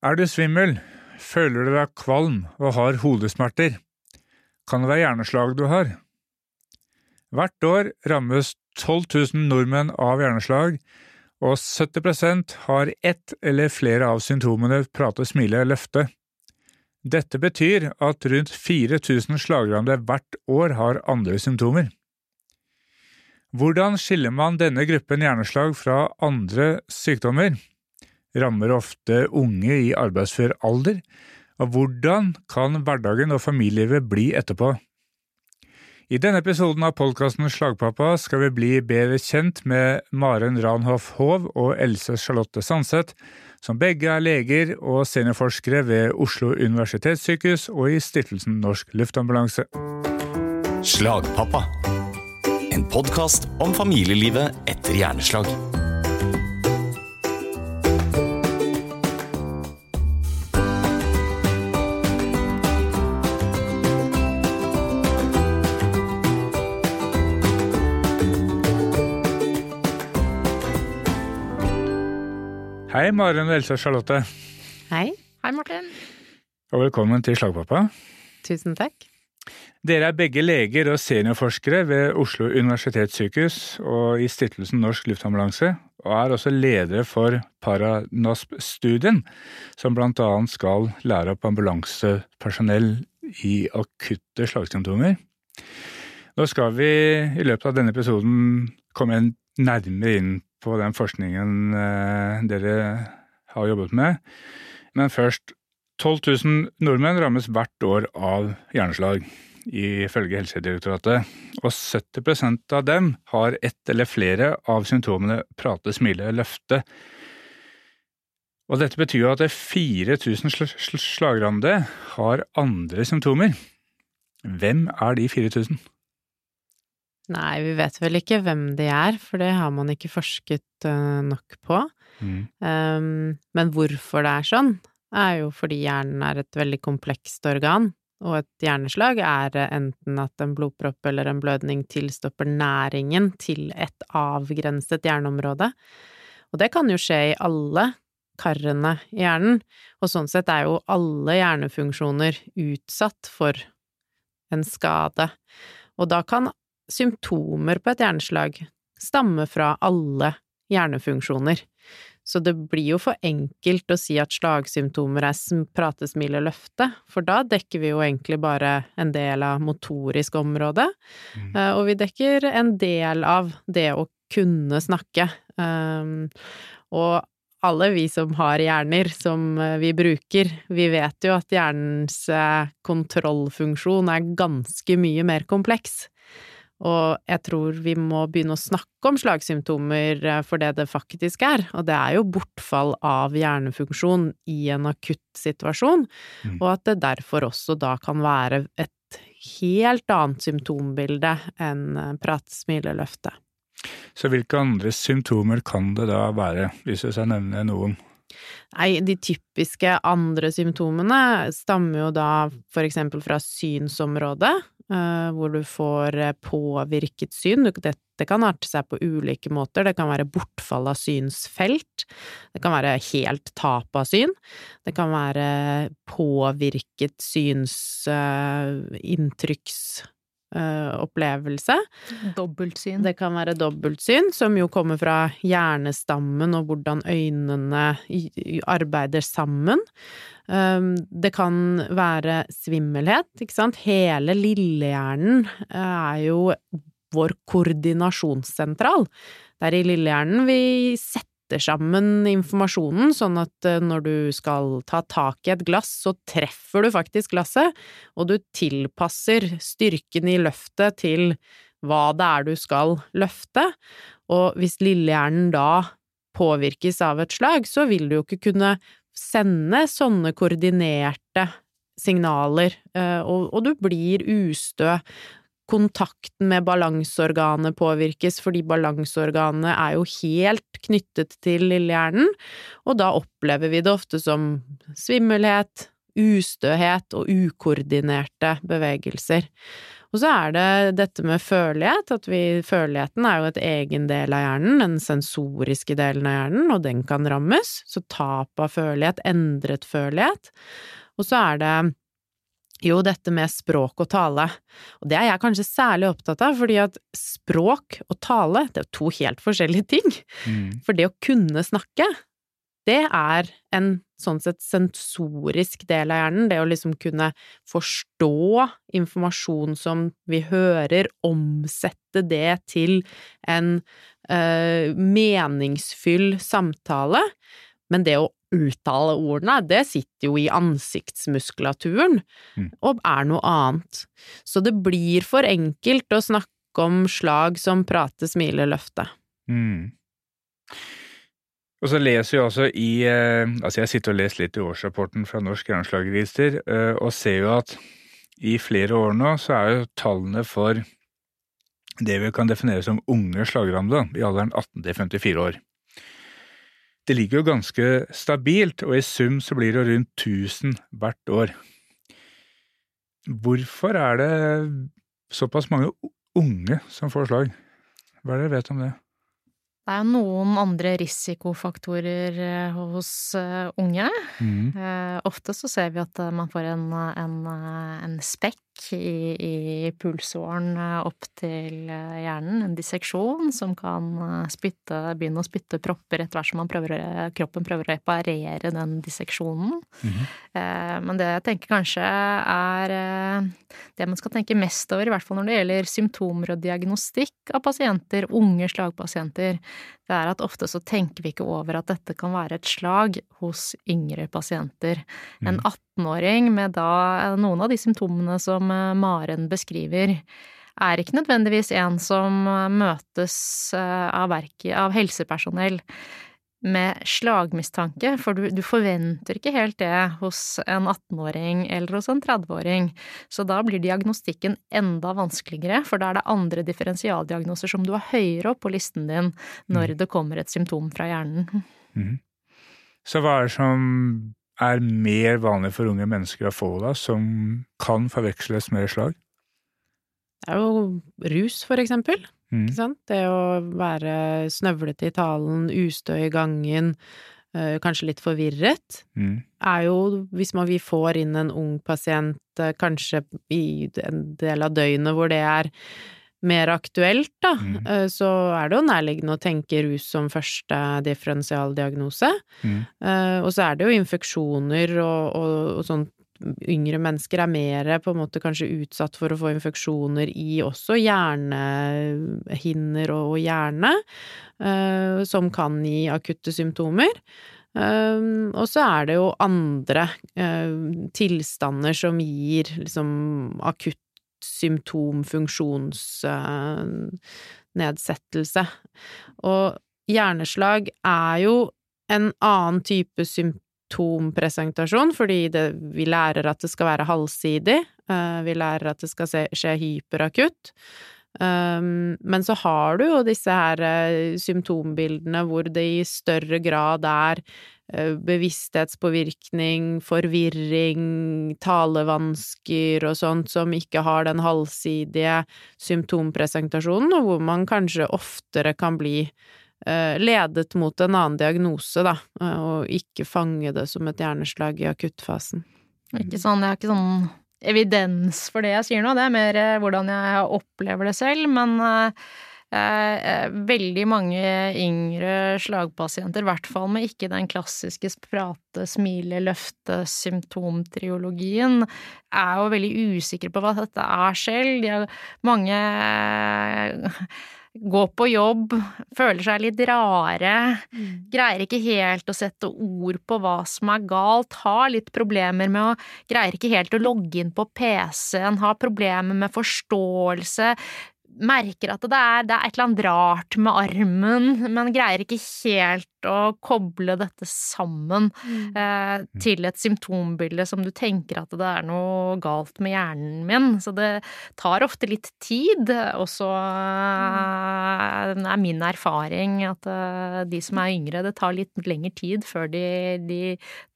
Er du svimmel? Føler du deg kvalm og har hodesmerter? Kan det være hjerneslag du har? Hvert år rammes 12 000 nordmenn av hjerneslag, og 70% har ett eller flere av symptomene prate, smile, løfte. Dette betyr at rundt 4000 slagrammede hvert år har andre symptomer. Hvordan skiller man denne gruppen hjerneslag fra andre sykdommer? Rammer ofte unge i arbeidsfør alder, og hvordan kan hverdagen og familielivet bli etterpå? I denne episoden av podkasten Slagpappa skal vi bli bedre kjent med Maren Ranhoff Hov og Else Charlotte Sandseth, som begge er leger og seniorforskere ved Oslo universitetssykehus og i Stiftelsen Norsk Luftambulanse. Slagpappa. En podkast om familielivet etter hjerneslag. Hei, Maren og Elsa Charlotte, Hei. Hei, Martin. og velkommen til Slagpappa. Tusen takk. Dere er begge leger og seniorforskere ved Oslo universitetssykehus og i Stiftelsen Norsk Luftambulanse, og er også ledere for Paranosp-studien, som annet skal lære opp ambulansepersonell i akutte slagsymptomer. Nå skal vi i løpet av denne episoden komme nærmere inn på den forskningen eh, dere har jobbet med, men først 12 000 nordmenn rammes hvert år av hjerneslag, ifølge Helsedirektoratet, og 70% av dem har ett eller flere av symptomene prate, smile, løfte. Og dette betyr jo at 4000 sl sl slagrammede har andre symptomer. Hvem er de 4000? Nei, vi vet vel ikke hvem de er, for det har man ikke forsket uh, nok på. Mm. Um, men hvorfor det er sånn, er jo fordi hjernen er et veldig komplekst organ, og et hjerneslag er enten at en blodpropp eller en blødning tilstopper næringen til et avgrenset hjerneområde. Og det kan jo skje i alle karene i hjernen, og sånn sett er jo alle hjernefunksjoner utsatt for en skade. Og da kan symptomer på et hjerneslag stammer fra alle hjernefunksjoner. Så det blir jo for enkelt å si at slagsymptomer er prate, smile, løfte, for da dekker vi jo egentlig bare en del av motorisk område, Mm. og vi dekker en del av det å kunne snakke. Og alle vi som har hjerner som vi bruker, vi vet jo at hjernens kontrollfunksjon er ganske mye mer kompleks. Og jeg tror vi må begynne å snakke om slagsymptomer for det det faktisk er, og det er jo bortfall av hjernefunksjon i en akutt situasjon, Mm. og at det derfor også da kan være et helt annet symptombilde enn prat, smile, løfte. Så hvilke andre symptomer kan det da være, hvis jeg skal nevne noen? Nei, de typiske andre symptomene stammer jo da for eksempel fra synsområdet, hvor du får påvirket syn. Dette kan arte seg på ulike måter. Det kan være bortfall av synsfelt. Det kan være helt tap av syn. Det kan være påvirket synsinntrykksopplevelse. Dobbeltsyn. Det kan være dobbeltsyn, som jo kommer fra hjernestammen og hvordan øynene arbeider sammen. Det kan være svimmelhet, ikke sant. Hele lillehjernen er jo vår koordinasjonssentral. Det er i lillehjernen vi setter sammen informasjonen, sånn at når du skal ta tak i et glass, så treffer du faktisk glasset, og du tilpasser styrken i løftet til hva det er du skal løfte. Og hvis lillehjernen da påvirkes av et slag, så vil du jo ikke kunne sende sånne koordinerte signaler, og, og du blir ustø. Kontakten med balanseorganet påvirkes, fordi balanseorganet er jo helt knyttet til lillehjernen, og da opplever vi det ofte som svimmelhet, ustøhet og ukoordinerte bevegelser. Og så er det dette med førlighet, at vi, førligheten er jo et egen del av hjernen, den sensoriske delen av hjernen, og den kan rammes. Så tap av førlighet, endret førlighet. Og så er det jo, dette med språk og tale, og det er jeg kanskje særlig opptatt av, fordi at språk og tale, det er jo to helt forskjellige ting. Mm. For det å kunne snakke, det er en sånn sett sensorisk del av hjernen, det å liksom kunne forstå informasjon som vi hører, omsette det til en øh, meningsfull samtale. Men det å uttale ordene, det sitter jo i ansiktsmuskulaturen, mm. og er noe annet. Så det blir for enkelt å snakke om slag som prate, smile, løfte. Mm. Og så leser jeg også i eh, Altså, jeg sitter og leser litt i årsrapporten fra Norsk Jernslagregister, eh, og ser jo at i flere år nå så er jo tallene for det vi kan definere som unge slagramde i alderen 18 til 54 år. Det ligger jo ganske stabilt, og i sum så blir det rundt 1000 hvert år. Hvorfor er det såpass mange unge som får slag? Hva er det dere vet om det? Det er noen andre risikofaktorer eh, hos eh, unge. Mm. Eh, ofte så ser vi at man får en, en, en spekk i, i pulsåren opp til hjernen, en disseksjon som kan spytte, begynne å spytte propper etter hvert som prøver, kroppen prøver å reparere den disseksjonen. Mm. Men det jeg tenker kanskje er det man skal tenke mest over, i hvert fall når det gjelder symptomer og diagnostikk av pasienter, unge slagpasienter, det er at ofte så tenker vi ikke over at dette kan være et slag hos yngre pasienter. En 18-åring mm. med da noen av de symptomene som eh, Maren beskriver, er ikke nødvendigvis en som møtes eh, av, verke, av helsepersonell med slagmistanke, for du, du, forventer ikke helt det hos en 18-åring eller hos en 30-åring. Så da blir diagnostikken enda vanskeligere, for da er det andre differensialdiagnoser som du har høyere opp på listen din når mm. det kommer et symptom fra hjernen. Mm. Så hva er det som er mer vanlig for unge mennesker å få da, som kan forveksles med slag? Det er jo rus, for eksempel. Mm. Ikke sant? Det å være snøvlete i talen, ustø i gangen, øh, kanskje litt forvirret, mm. er jo, hvis man, vi får inn en ung pasient øh, kanskje i en del av døgnet hvor det er mer aktuelt, da, mm. øh, så er det jo nærliggende å tenke rus som første differensialdiagnose. Mm. og så er det jo infeksjoner og, og, og sånt yngre mennesker er mer på en måte kanskje utsatt for å få infeksjoner i også hjernehinner og hjerne, uh, som kan gi akutte symptomer. Um, og så er det jo andre uh, tilstander som gir liksom akutt symptomfunksjonsnedsettelse. Og hjerneslag er jo en annen type symptom symptompresentasjon, fordi det, vi lærer at det skal være halvsidig, uh, vi lærer at det skal skje hyperakutt. Um, men så har du jo disse her uh, symptombildene hvor det i større grad er bevissthetspåvirkning, forvirring, talevansker og sånt som ikke har den halvsidige symptompresentasjonen, og hvor man kanskje oftere kan bli Eh, ledet mot en annen diagnose, da, eh, og ikke fange det som et hjerneslag i akuttfasen. Ikke sånn, jeg har ikke sånn evidens for det jeg sier nå, det er mer eh, hvordan jeg opplever det selv, men eh, veldig mange yngre slagpasienter, i hvert fall med ikke den klassiske prate, smile, løfte, symptomtriologien, er jo veldig usikre på hva dette er selv. De har mange gå på jobb, føler seg litt rare, mm. greier ikke helt å sette ord på hva som er galt, har litt problemer med å Greier ikke helt å logge inn på PC-en, har problemer med forståelse, merker at det er, det er, et eller annet rart med armen, men greier ikke helt å koble dette sammen mm. eh, til et symptombilde som du tenker at det er noe galt med hjernen min. Så det tar ofte litt tid, og så eh, er min erfaring at eh, de som er yngre, det tar litt lengre tid før de, de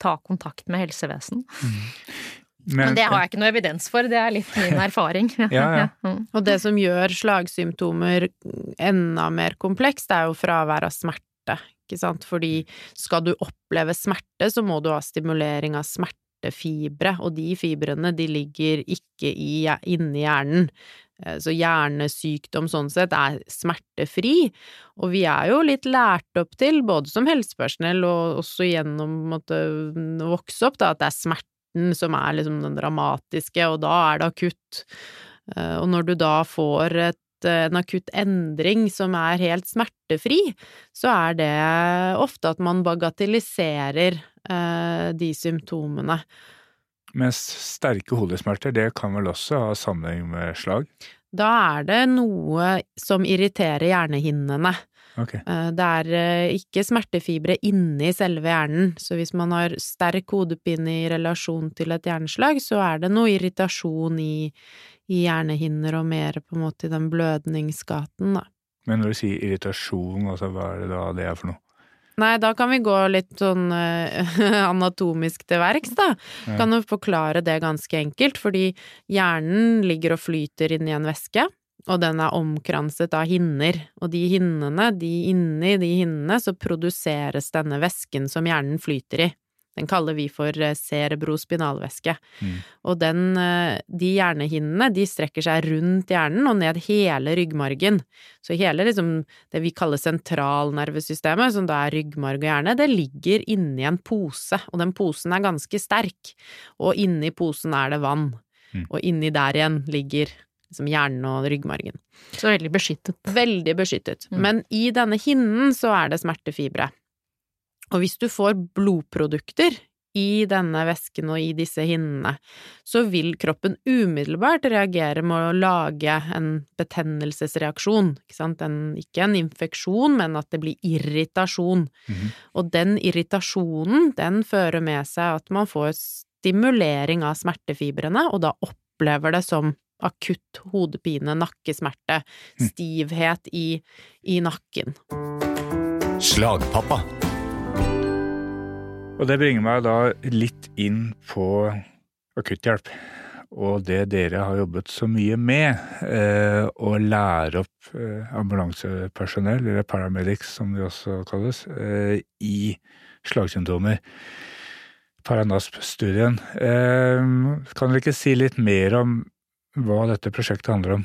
tar kontakt med helsevesen. Mm. Men, Men det har jeg ikke noe evidens for, det er litt min erfaring. ja, ja. Mm. Og det som gjør slagsymptomer enda mer komplekst, er jo fravær av smerte, ikke sant, fordi skal du oppleve smerte, så må du ha stimulering av smertefibre, og de fibrene, de ligger ikke i, inni hjernen. Eh, så hjernesykdom sånn sett er smertefri, og vi er jo litt lært opp til, både som helsepersonell og også gjennom å vokse opp, da, at det er smerte smerten som er liksom den dramatiske, og da er det akutt. Eh, og når du da får et, en akutt endring som er helt smertefri, så er det ofte at man bagatelliserer eh, de symptomene. Mens sterke hodesmerter, det kan vel også ha sammenheng med slag? Da er det noe som irriterer hjernehinnene. Okay. Eh, det er eh, ikke smertefibre inni selve hjernen, så hvis man har sterk hodepine i relasjon til et hjerneslag, så er det noe irritasjon i, i hjernehinner og mer på en måte i den blødningsgaten, da. Men når du sier irritasjon, altså hva er det da det er for noe? Nei, da kan vi gå litt sånn uh, anatomisk til verks, da. Kan jo forklare det ganske enkelt, fordi hjernen ligger og flyter inni en væske og den er omkranset av hinner, og de hinnene, de inni de hinnene, så produseres denne væsken som hjernen flyter i. Den kaller vi for eh, cerebrospinalvæske. Mm. Og den, eh, de hjernehinnene, de strekker seg rundt hjernen og ned hele ryggmargen. Så hele liksom det vi kaller sentralnervesystemet, som da er ryggmarg og hjerne, det ligger inni en pose, og den posen er ganske sterk. Og inni posen er det vann. Mm. Og inni der igjen ligger liksom hjernen og ryggmargen. Så veldig beskyttet. Veldig beskyttet. Mm. Men i denne hinnen så er det smertefibre. Og hvis du får blodprodukter i denne væsken og i disse hinnene, så vil kroppen umiddelbart reagere med å lage en betennelsesreaksjon, ikke sant, en, ikke en infeksjon, men at det blir irritasjon. Mm -hmm. Og den irritasjonen, den fører med seg at man får stimulering av smertefibrene, og da opplever det som akutt hodepine, nakkesmerte, hm. stivhet i, i nakken. Slagpappa. Og det bringer meg da litt inn på akutthjelp. Og det dere har jobbet så mye med, eh, å lære opp eh, ambulansepersonell, eller paramedics som de også kalles, eh, i slagsymptomer. Paranasp-studien. Eh, kan dere ikke si litt mer om hva dette prosjektet handler om.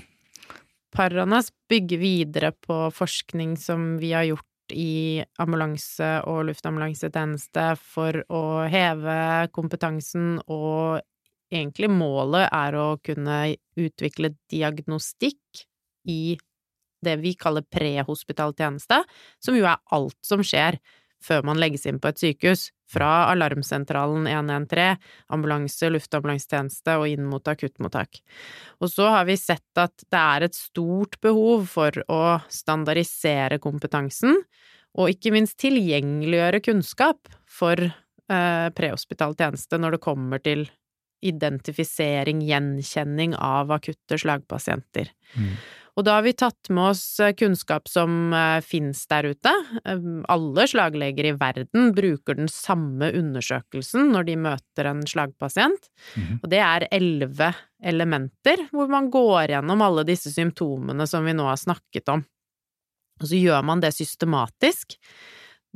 Paranas bygger videre på forskning som vi har gjort i ambulanse- og luftambulansetjeneste for å heve kompetansen, og egentlig målet er å kunne utvikle diagnostikk i det vi kaller prehospital tjeneste, som jo er alt som skjer før man legges inn på et sykehus, fra alarmsentralen 113, ambulanse, luftambulansetjeneste og inn mot akuttmottak. Og så har vi sett at det er et stort behov for å standardisere kompetansen, og ikke minst tilgjengeliggjøre kunnskap for eh, prehospital tjeneste når det kommer til identifisering, gjenkjenning av akutte slagpasienter. Mm. Og da har vi tatt med oss eh, kunnskap som eh, finnes der ute. Eh, alle slagleger i verden bruker den samme undersøkelsen når de møter en slagpasient, mm -hmm. og det er elleve elementer hvor man går gjennom alle disse symptomene som vi nå har snakket om. Og så gjør man det systematisk.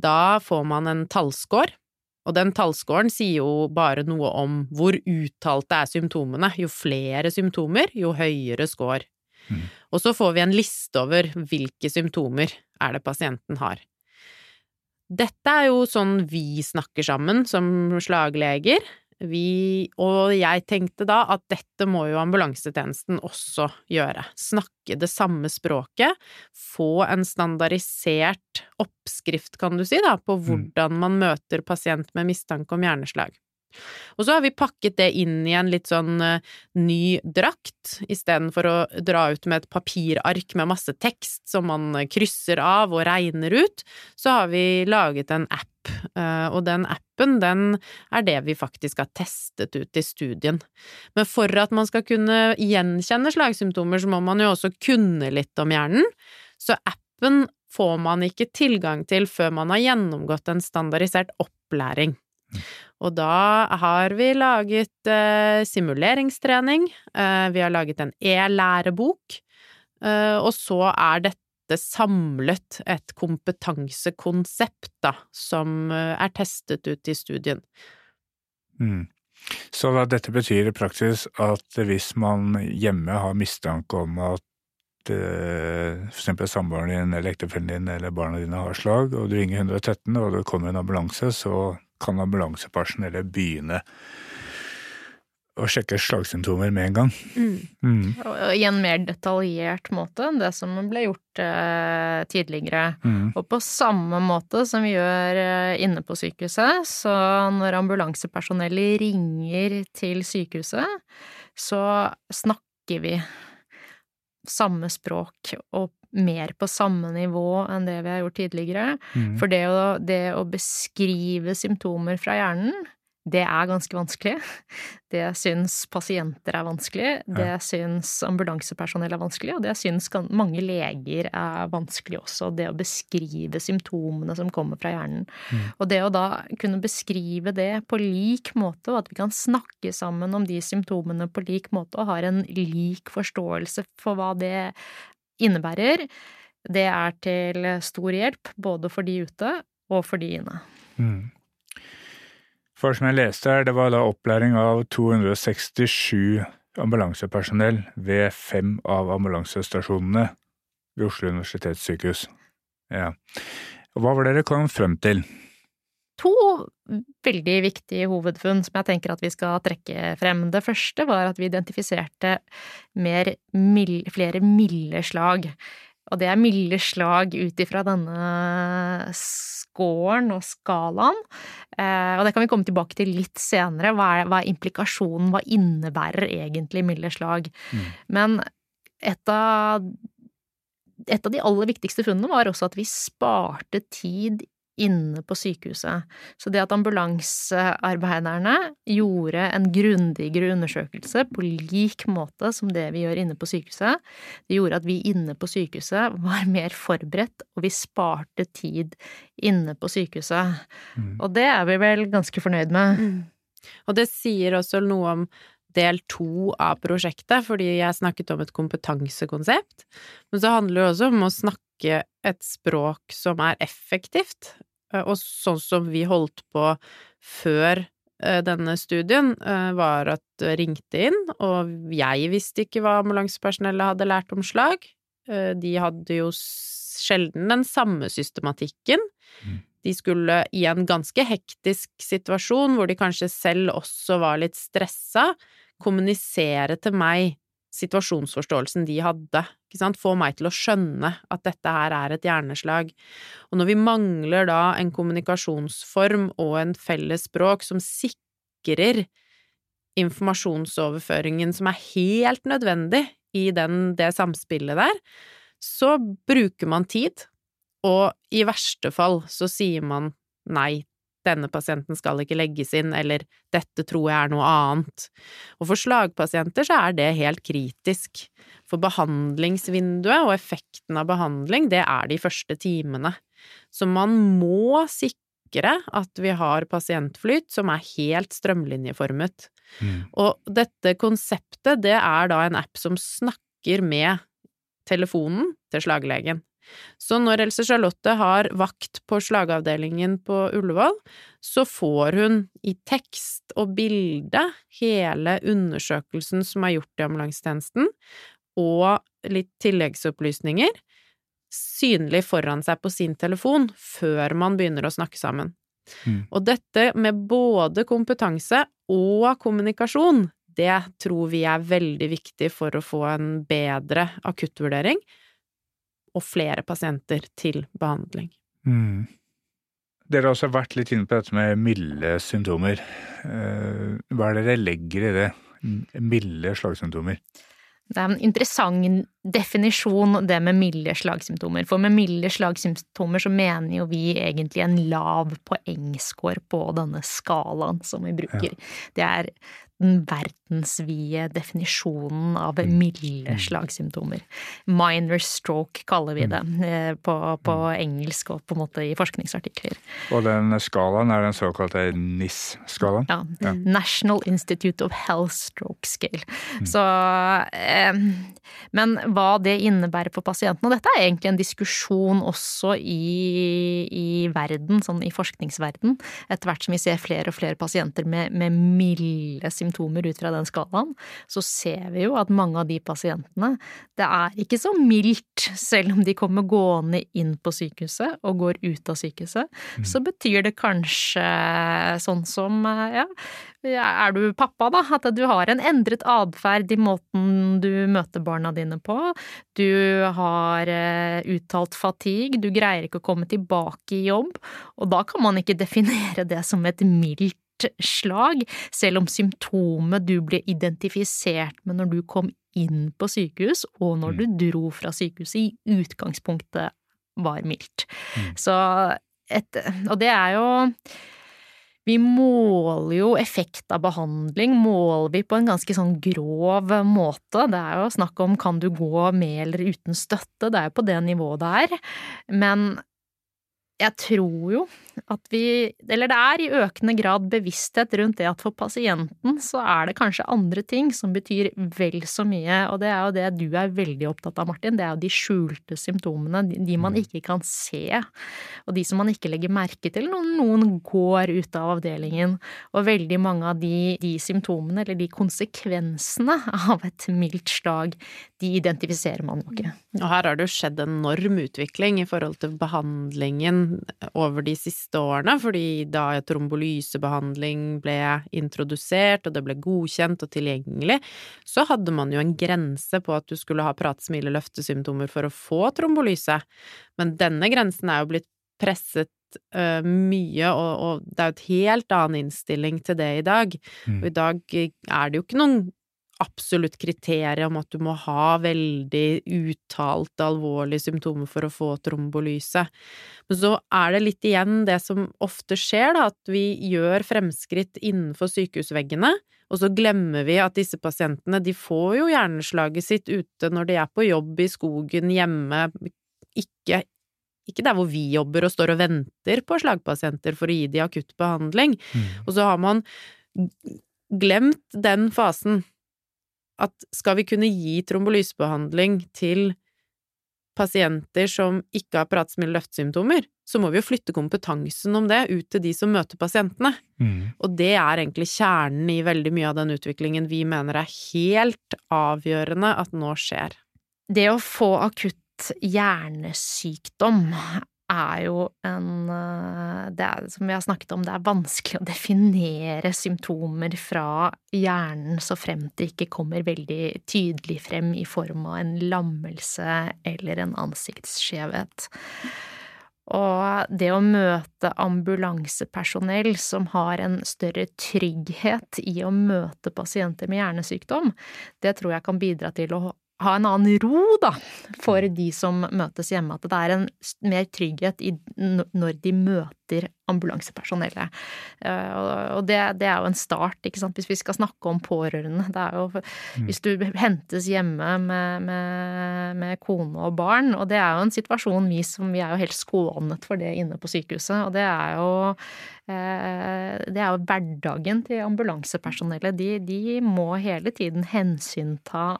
Da får man en tallscore. Og den tallscoren sier jo bare noe om hvor uttalte er symptomene. Jo flere symptomer, jo høyere score. Mm. Og så får vi en liste over hvilke symptomer er det pasienten har. Dette er jo sånn vi snakker sammen som slagleger. Vi, og jeg tenkte da at dette må jo ambulansetjenesten også gjøre. Snakke det samme språket, få en standardisert oppskrift, kan du si, da, på mm. hvordan man møter pasient med mistanke om hjerneslag. Og så har vi pakket det inn i en litt sånn uh, ny drakt, istedenfor å dra ut med et papirark med masse tekst som man krysser av og regner ut, så har vi laget en app. Uh, og den appen, den er det vi faktisk har testet ut i studien. Men for at man skal kunne gjenkjenne slagsymptomer, så må man jo også kunne litt om hjernen. Så appen får man ikke tilgang til før man har gjennomgått en standardisert opplæring. Og da har vi laget eh, simuleringstrening, eh, vi har laget en e-lærebok, eh, og så er dette samlet et kompetansekonsept, da, som eh, er testet ut i studien. Mm. Så da, dette betyr i praksis at hvis man hjemme har mistanke om at eh, eksempel samboeren din eller ektefellen din eller barna dine har slag, og du ringer 113 og det kommer en ambulanse, så kan ambulansepersonellet begynne å sjekke slagsymptomer med en gang. Mm. Og I en mer detaljert måte enn det som ble gjort eh, tidligere. Mm. Og på samme måte som vi gjør eh, inne på sykehuset, så når ambulansepersonellet ringer til sykehuset, så snakker vi samme språk og mer på samme nivå enn det vi har gjort tidligere. Mm. For det å, det å beskrive symptomer fra hjernen, det er ganske vanskelig. Det syns pasienter er vanskelig, det syns ambulansepersonell er vanskelig, og det syns mange leger er vanskelig også, det å beskrive symptomene som kommer fra hjernen. Mm. Og det å da kunne beskrive det på lik måte, og at vi kan snakke sammen om de symptomene på lik måte, og har en lik forståelse for hva det innebærer, det er til stor hjelp, både for de ute og for de inne. Mm. For som jeg leste her, det var da opplæring av 267 ambulansepersonell ved fem av ambulansestasjonene ved Oslo universitetssykehus. Ja. Hva var det dere kom frem til? To veldig viktige hovedfunn som jeg tenker at vi skal trekke frem. Det første var at vi identifiserte mer flere milde slag. Og det er milde slag ut ifra denne scoren og skalaen. Eh, og det kan vi komme tilbake til litt senere. Hva er, hva er implikasjonen? Hva innebærer egentlig milde slag? Mm. Men et av, et av de aller viktigste funnene var også at vi sparte tid inne på sykehuset. Så det at ambulansearbeiderne gjorde en grundigere undersøkelse på lik måte som det vi gjør inne på sykehuset, det gjorde at vi inne på sykehuset var mer forberedt, og vi sparte tid inne på sykehuset. Mm. Og det er vi vel ganske fornøyd med. Mm. Og det sier også noe om del to av prosjektet, fordi jeg snakket om et kompetansekonsept. Men så handler det jo også om å snakke et språk som er effektivt, og sånn som vi holdt på før denne studien, var at ringte inn, og jeg visste ikke hva ambulansepersonellet hadde lært om slag. De hadde jo sjelden den samme systematikken. Mm. De skulle i en ganske hektisk situasjon, hvor de kanskje selv også var litt stressa, kommunisere til meg situasjonsforståelsen de hadde, ikke sant, få meg til å skjønne at dette her er et hjerneslag. Og når vi mangler da en kommunikasjonsform og en felles språk som sikrer informasjonsoverføringen som er helt nødvendig i den, det samspillet der, så bruker man tid, og i verste fall så sier man nei, denne pasienten skal ikke legges inn, eller dette tror jeg er noe annet. Og for slagpasienter så er det helt kritisk, for behandlingsvinduet og effekten av behandling, det er de første timene. Så man må sikre at vi har pasientflyt som er helt strømlinjeformet. Mm. Og dette konseptet, det er da en app som snakker med telefonen til slaglegen. Så når Else Charlotte har vakt på slagavdelingen på Ullevål, så får hun i tekst og bilde hele undersøkelsen som er gjort i ambulansetjenesten, og litt tilleggsopplysninger, synlig foran seg på sin telefon før man begynner å snakke sammen. Mm. Og dette med både kompetanse og kommunikasjon, det tror vi er veldig viktig for å få en bedre akuttvurdering og flere pasienter til behandling. Mm. Dere har også vært litt inne på dette med milde symptomer. Eh, Hva er det dere legger i det? Milde slagsymptomer? Det er en interessant definisjon, det med milde slagsymptomer. For med milde slagsymptomer så mener jo vi egentlig en lav poengscore på denne skalaen som vi bruker. Ja. Det er den verdensvide definisjonen av mm. milde mm. slagsymptomer. Minor stroke kaller vi det mm. eh, på, på, engelsk og på en måte i forskningsartikler. Og den skalaen er den såkalte NIS-skalaen? Ja. ja. National Institute of Health Stroke Scale. Så eh, Men hva det innebærer for pasienten, og dette er egentlig en diskusjon også i, i verden, sånn i forskningsverden, etter hvert som vi ser flere og flere pasienter med, med milde symptomer symptomer ut fra den skalaen, så ser vi jo at mange av de pasientene, det er ikke så mildt selv om de kommer gående inn på sykehuset og går ut av sykehuset, mm. så betyr det kanskje sånn som, ja, er du pappa, da, at du har en endret atferd i måten du møter barna dine på, du har eh, uttalt fatigue, du greier ikke å komme tilbake i jobb, og da kan man ikke definere det som et mildt slag, selv om symptomet du ble identifisert med når du kom inn på sykehus, og når du mm. dro fra sykehuset, i utgangspunktet var mildt. Mm. Så et Og det er jo vi måler jo effekt av behandling, måler vi på en ganske sånn grov måte. Det er jo snakk om kan du gå med eller uten støtte, det er jo på det nivået det er. Men jeg tror jo at vi Eller det er i økende grad bevissthet rundt det at for pasienten så er det kanskje andre ting som betyr vel så mye, og det er jo det du er veldig opptatt av, Martin. Det er jo de skjulte symptomene, de man mm. ikke kan se, og de som man ikke legger merke til når noen går ut av avdelingen. Og veldig mange av de, de symptomene, eller de konsekvensene av et mildt slag, de identifiserer man jo ikke. Og her har det jo skjedd en enorm utvikling i forhold til behandlingen over de siste siste årene, fordi da trombolysebehandling ble introdusert, og det ble godkjent og tilgjengelig, så hadde man jo en grense på at du skulle ha prate, smile, løftesymptomer for å få trombolyse. Men denne grensen er jo blitt presset uh, mye, og, og, det er jo et helt annen innstilling til det i dag. Mm. Og i dag er det jo ikke noen absolutt kriterium om at du må ha veldig uttalte alvorlige symptomer for å få trombolyse. Men så er det litt igjen det som ofte skjer, da, at vi gjør fremskritt innenfor sykehusveggene, og så glemmer vi at disse pasientene, de får jo hjerneslaget sitt ute når de er på jobb i skogen, hjemme, ikke ikke der hvor vi jobber og står og venter på slagpasienter for å gi de akutt behandling. Mm. Og så har man glemt den fasen at skal vi kunne gi trombolysebehandling til pasienter som ikke har løftsymptomer, så må vi jo flytte kompetansen om det ut til de som møter pasientene. Mm. Og det er egentlig kjernen i veldig mye av den utviklingen vi mener er helt avgjørende at nå skjer. Det å få akutt hjernesykdom er jo en eh, Det er, som vi har snakket om, det er vanskelig å definere symptomer fra hjernen så fremt det ikke kommer veldig tydelig frem i form av en lammelse eller en ansiktsskjevhet. Og det å møte ambulansepersonell som har en større trygghet i å møte pasienter med hjernesykdom, det tror jeg kan bidra til å ha en annen ro, da, for de som møtes hjemme. At det er en mer trygghet i, når de møter ambulansepersonellet. Eh, og det, det, er jo en start, ikke sant, hvis vi skal snakke om pårørende. Det er jo mm. Hvis du hentes hjemme med, med, med, kone og barn, og det er jo en situasjon vi som Vi er jo helt skånet for det inne på sykehuset, og det er jo eh, det er jo hverdagen til ambulansepersonellet. De, de må hele tiden hensynta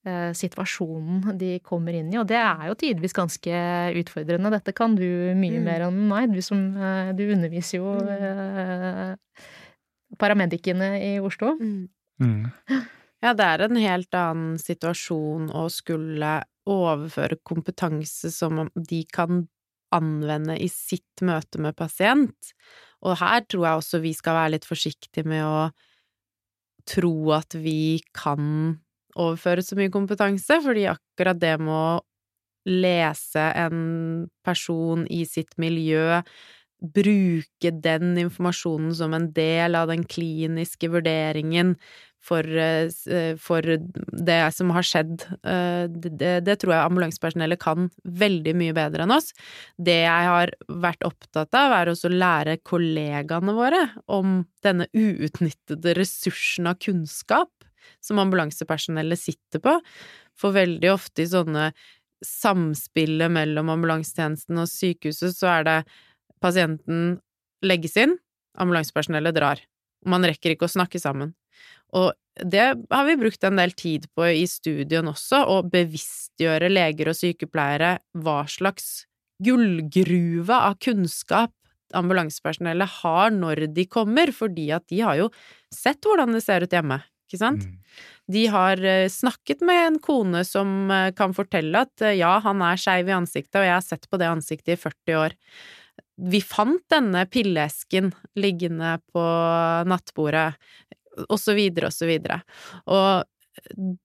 situasjonen de kommer inn i. Og det er jo tidvis ganske utfordrende. Dette kan du mye mm. mer enn meg. Du, som, eh, du underviser jo mm. eh, paramedikene i Oslo. Mm. mm. Ja, det er en helt annen situasjon å skulle overføre kompetanse som de kan anvende i sitt møte med pasient. Og her tror jeg også vi skal være litt forsiktige med å tro at vi kan overføre så mye kompetanse, fordi akkurat det med å lese en person i sitt miljø, bruke den informasjonen som en del av den kliniske vurderingen, for, eh, for det som har skjedd. Eh, det, det, tror jeg ambulansepersonellet kan veldig mye bedre enn oss. Det jeg har vært opptatt av, er også å lære kollegaene våre om denne uutnyttede ressursen av kunnskap som ambulansepersonellet sitter på. For veldig ofte i sånne samspillet mellom ambulansetjenesten og sykehuset, så er det pasienten legges inn, ambulansepersonellet drar. Man rekker ikke å snakke sammen. Og det har vi brukt en del tid på i studien også, å bevisstgjøre leger og sykepleiere hva slags gullgruve av kunnskap ambulansepersonellet har når de kommer, fordi at de har jo sett hvordan det ser ut hjemme, ikke sant? Mm. De har eh, snakket med en kone som eh, kan fortelle at eh, ja, han er skeiv i ansiktet, og jeg har sett på det ansiktet i 40 år vi fant denne pilleesken liggende på nattbordet, og så videre og så videre. Og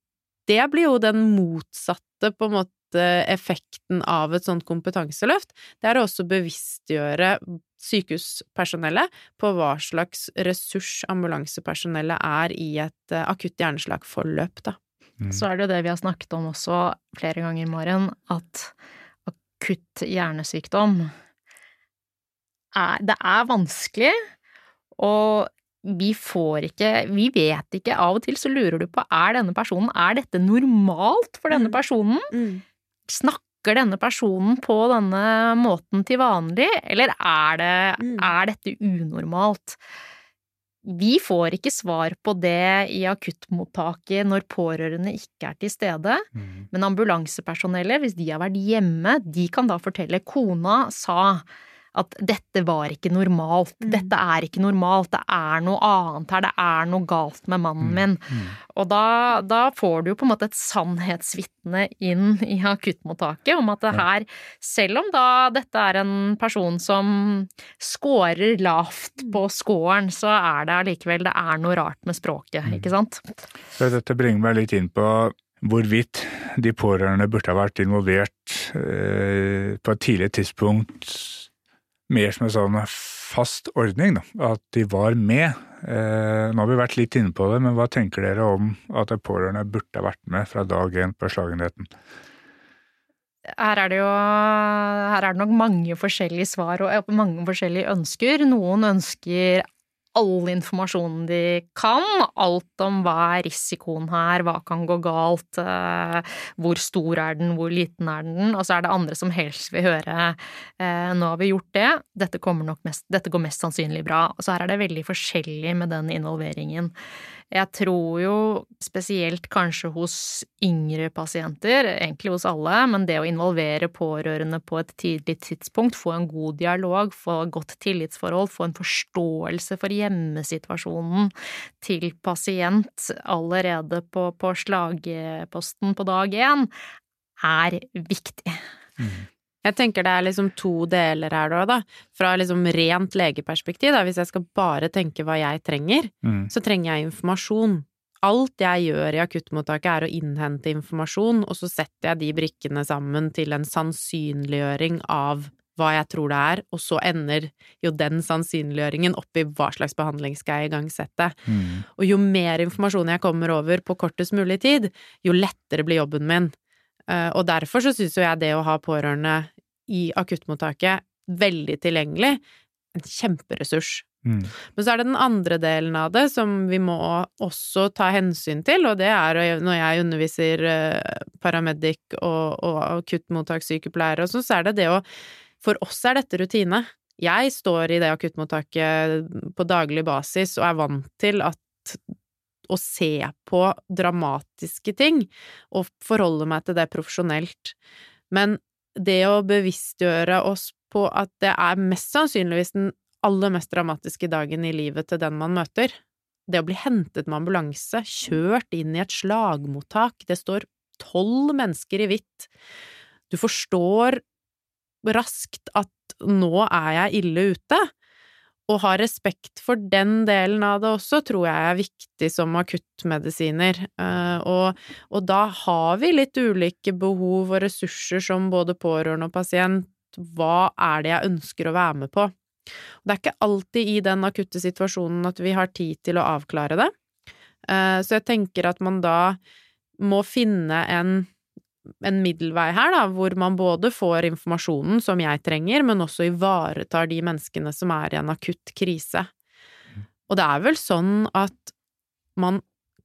det blir jo den motsatte, på en måte, effekten av et sånt kompetanseløft. Det er å også bevisstgjøre sykehuspersonellet på hva slags ressurs ambulansepersonellet er i et uh, akutt hjerneslagforløp, da. Mm. Så er det jo det vi har snakket om også flere ganger, Maren, at akutt hjernesykdom er, det er vanskelig, og vi får ikke Vi vet ikke. Av og til så lurer du på er denne personen Er dette normalt for denne mm. personen? Mm. Snakker denne personen på denne måten til vanlig, eller er, det, mm. er dette unormalt? Vi får ikke svar på det i akuttmottaket når pårørende ikke er til stede, mm. men ambulansepersonellet, hvis de har vært hjemme, de kan da fortelle kona sa at dette var ikke normalt, mm. dette er ikke normalt, det er noe annet her, det er noe galt med mannen mm. min. Mm. Og da, da, får du jo på en måte et sannhetsvitne inn i akuttmottaket om at det her, selv om da dette er en person som scorer lavt på scoren, så er det allikevel det er noe rart med språket, ikke sant? Så dette bringer meg litt inn på hvorvidt de pårørende burde ha vært involvert eh, på et tidlig tidspunkt mer som en sånn fast ordning, da, at de var med. Eh, nå har vi vært litt inne på det, men hva tenker dere om at de pårørende burde ha vært med fra dag én på slagenheten? Her er det jo her er det nok mange forskjellige svar og mange forskjellige ønsker. Noen ønsker all informasjonen de kan. Alt om hva er risikoen her, hva kan gå galt, eh, hvor stor er den, hvor liten er den, og så er det andre som helst vil høre eh, nå har vi gjort det, dette, mest, dette går mest sannsynlig bra. Og så her er det veldig forskjellig med den involveringen. Jeg tror jo spesielt kanskje hos yngre pasienter, egentlig hos alle, men det å involvere pårørende på et tidlig tidspunkt, få en god dialog, få godt tillitsforhold, få en forståelse for hjemmesituasjonen til pasient allerede på, på slagposten på dag én, er viktig. Mm. Jeg tenker det er liksom to deler her da, da. Fra liksom rent legeperspektiv, da. Hvis jeg skal bare tenke hva jeg trenger, mm. så trenger jeg informasjon. Alt jeg gjør i akuttmottaket er å innhente informasjon, og så setter jeg de brikkene sammen til en sannsynliggjøring av hva jeg tror det er, og så ender jo den sannsynliggjøringen opp i hva slags behandling skal jeg igangsette. Mm. Og jo mer informasjon jeg kommer over på kortest mulig tid, jo lettere blir jobben min. Eh, og derfor så syns jo jeg det å ha pårørende i akuttmottaket veldig tilgjengelig. En kjemperessurs. Mm. Men så er det den andre delen av det som vi må også ta hensyn til, og det er når jeg underviser eh, paramedic og, og akuttmottakssykepleiere og sånn, så er det det å For oss er dette rutine. Jeg står i det akuttmottaket på daglig basis og er vant til at å se på dramatiske ting og forholde meg til det profesjonelt. Men det å bevisstgjøre oss på at det er mest sannsynligvis den aller mest dramatiske dagen i livet til den man møter. Det å bli hentet med ambulanse, kjørt inn i et slagmottak, det står tolv mennesker i hvitt. Du forstår raskt at nå er jeg ille ute, å ha respekt for den delen av det også tror jeg er viktig som akuttmedisiner. Eh, og, og, da har vi litt ulike behov og ressurser som både pårørende og pasient. Hva er det jeg ønsker å være med på? Det er ikke alltid i den akutte situasjonen at vi har tid til å avklare det. Eh, så jeg tenker at man da må finne en, en middelvei her, da, hvor man både får informasjonen som jeg trenger, men også ivaretar de menneskene som er i en akutt krise. Og det er vel sånn at man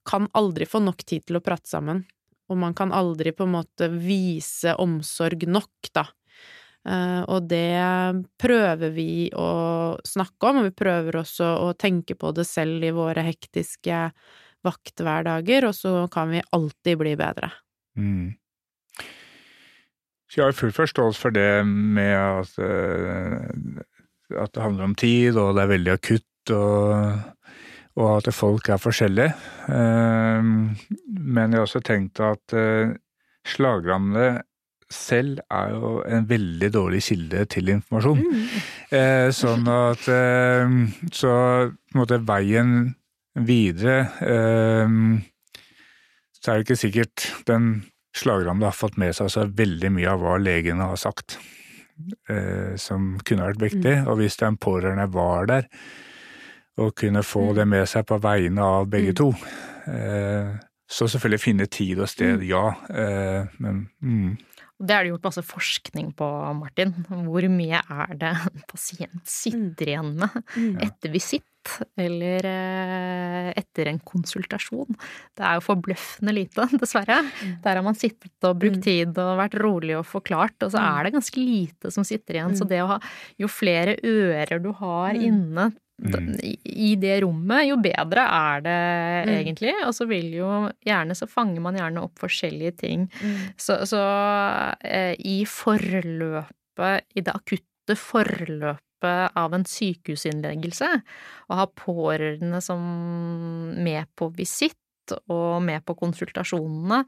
kan aldri få nok tid til å prate sammen, og man kan aldri på en måte vise omsorg nok, da. Uh, og det prøver vi å snakke om, og vi prøver også å tenke på det selv i våre hektiske vakthverdager, og så kan vi alltid bli bedre. Mm. Så jeg har full forståelse for det med at, uh, at det handler om tid, og det er veldig akutt, og og at folk er forskjellige. Ehm, men jeg har også tenkt at eh, slagrammene selv er jo en veldig dårlig kilde til informasjon. Mm. Eh, sånn at Så på en måte veien videre Så er det ikke sikkert den slagrammede har fått med seg så veldig mye av hva legene har sagt, eh, som kunne vært viktig. Mm. Og hvis den pårørende var der, og kunne få mm. det med seg på vegne av begge mm. to. Eh, så selvfølgelig finne tid og sted, mm. ja, eh, men mm. Det er det gjort masse forskning på, Martin. Hvor mye er det en pasient sitter igjen med etter visitt eller eh, etter en konsultasjon? Det er jo forbløffende lite, dessverre. Der har man sittet og brukt tid og vært rolig og forklart, og så er det ganske lite som sitter igjen. Så det å ha Jo flere ører du har inne Mm. i det rommet, jo bedre er det mm. egentlig. Og så vil jo gjerne Så fanger man gjerne opp forskjellige ting. Mm. Så, så eh, i forløpet, i det akutte forløpet av en sykehusinnleggelse, å ha pårørende som med på visitt og med på konsultasjonene,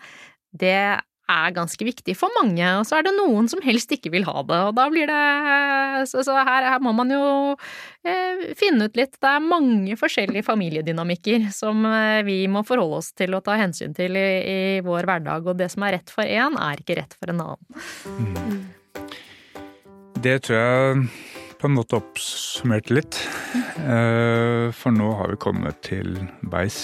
det er ganske viktig for mange, og så er det noen som helst ikke vil ha det, og da blir det Så, så her, her, må man jo eh, finne ut litt. Det er mange forskjellige familiedynamikker som eh, vi må forholde oss til og ta hensyn til i, i vår hverdag, og det som er rett for én, er ikke rett for en annen. Mm. Det tror jeg på en måte oppsummerte litt, eh, for nå har vi kommet til veis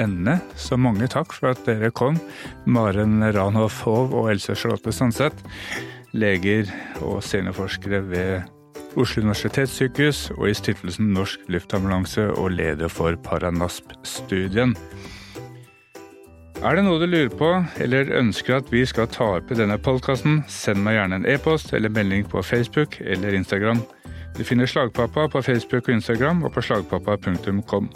ende. Så mange takk for at dere kom, Maren Ranhoff Hov og Else Charlotte Sandseth, leger og seniorforskere ved Oslo universitetssykehus og i Stiftelsen Norsk Luftambulanse og leder for Paranasp-studien. Er det noe du lurer på, eller ønsker at vi skal ta opp i denne podkasten, send meg gjerne en e-post eller melding på Facebook eller Instagram. Du finner Slagpappa på Facebook og Instagram og på slagpappa.com.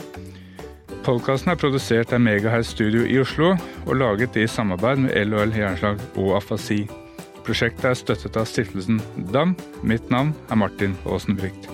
Podkasten er produsert av Megahertz Studio i Oslo og laget i samarbeid med LHL Jernslag og Afasi. Prosjektet er støttet av stiftelsen DAM. Mitt navn er Martin Aasen Brikt.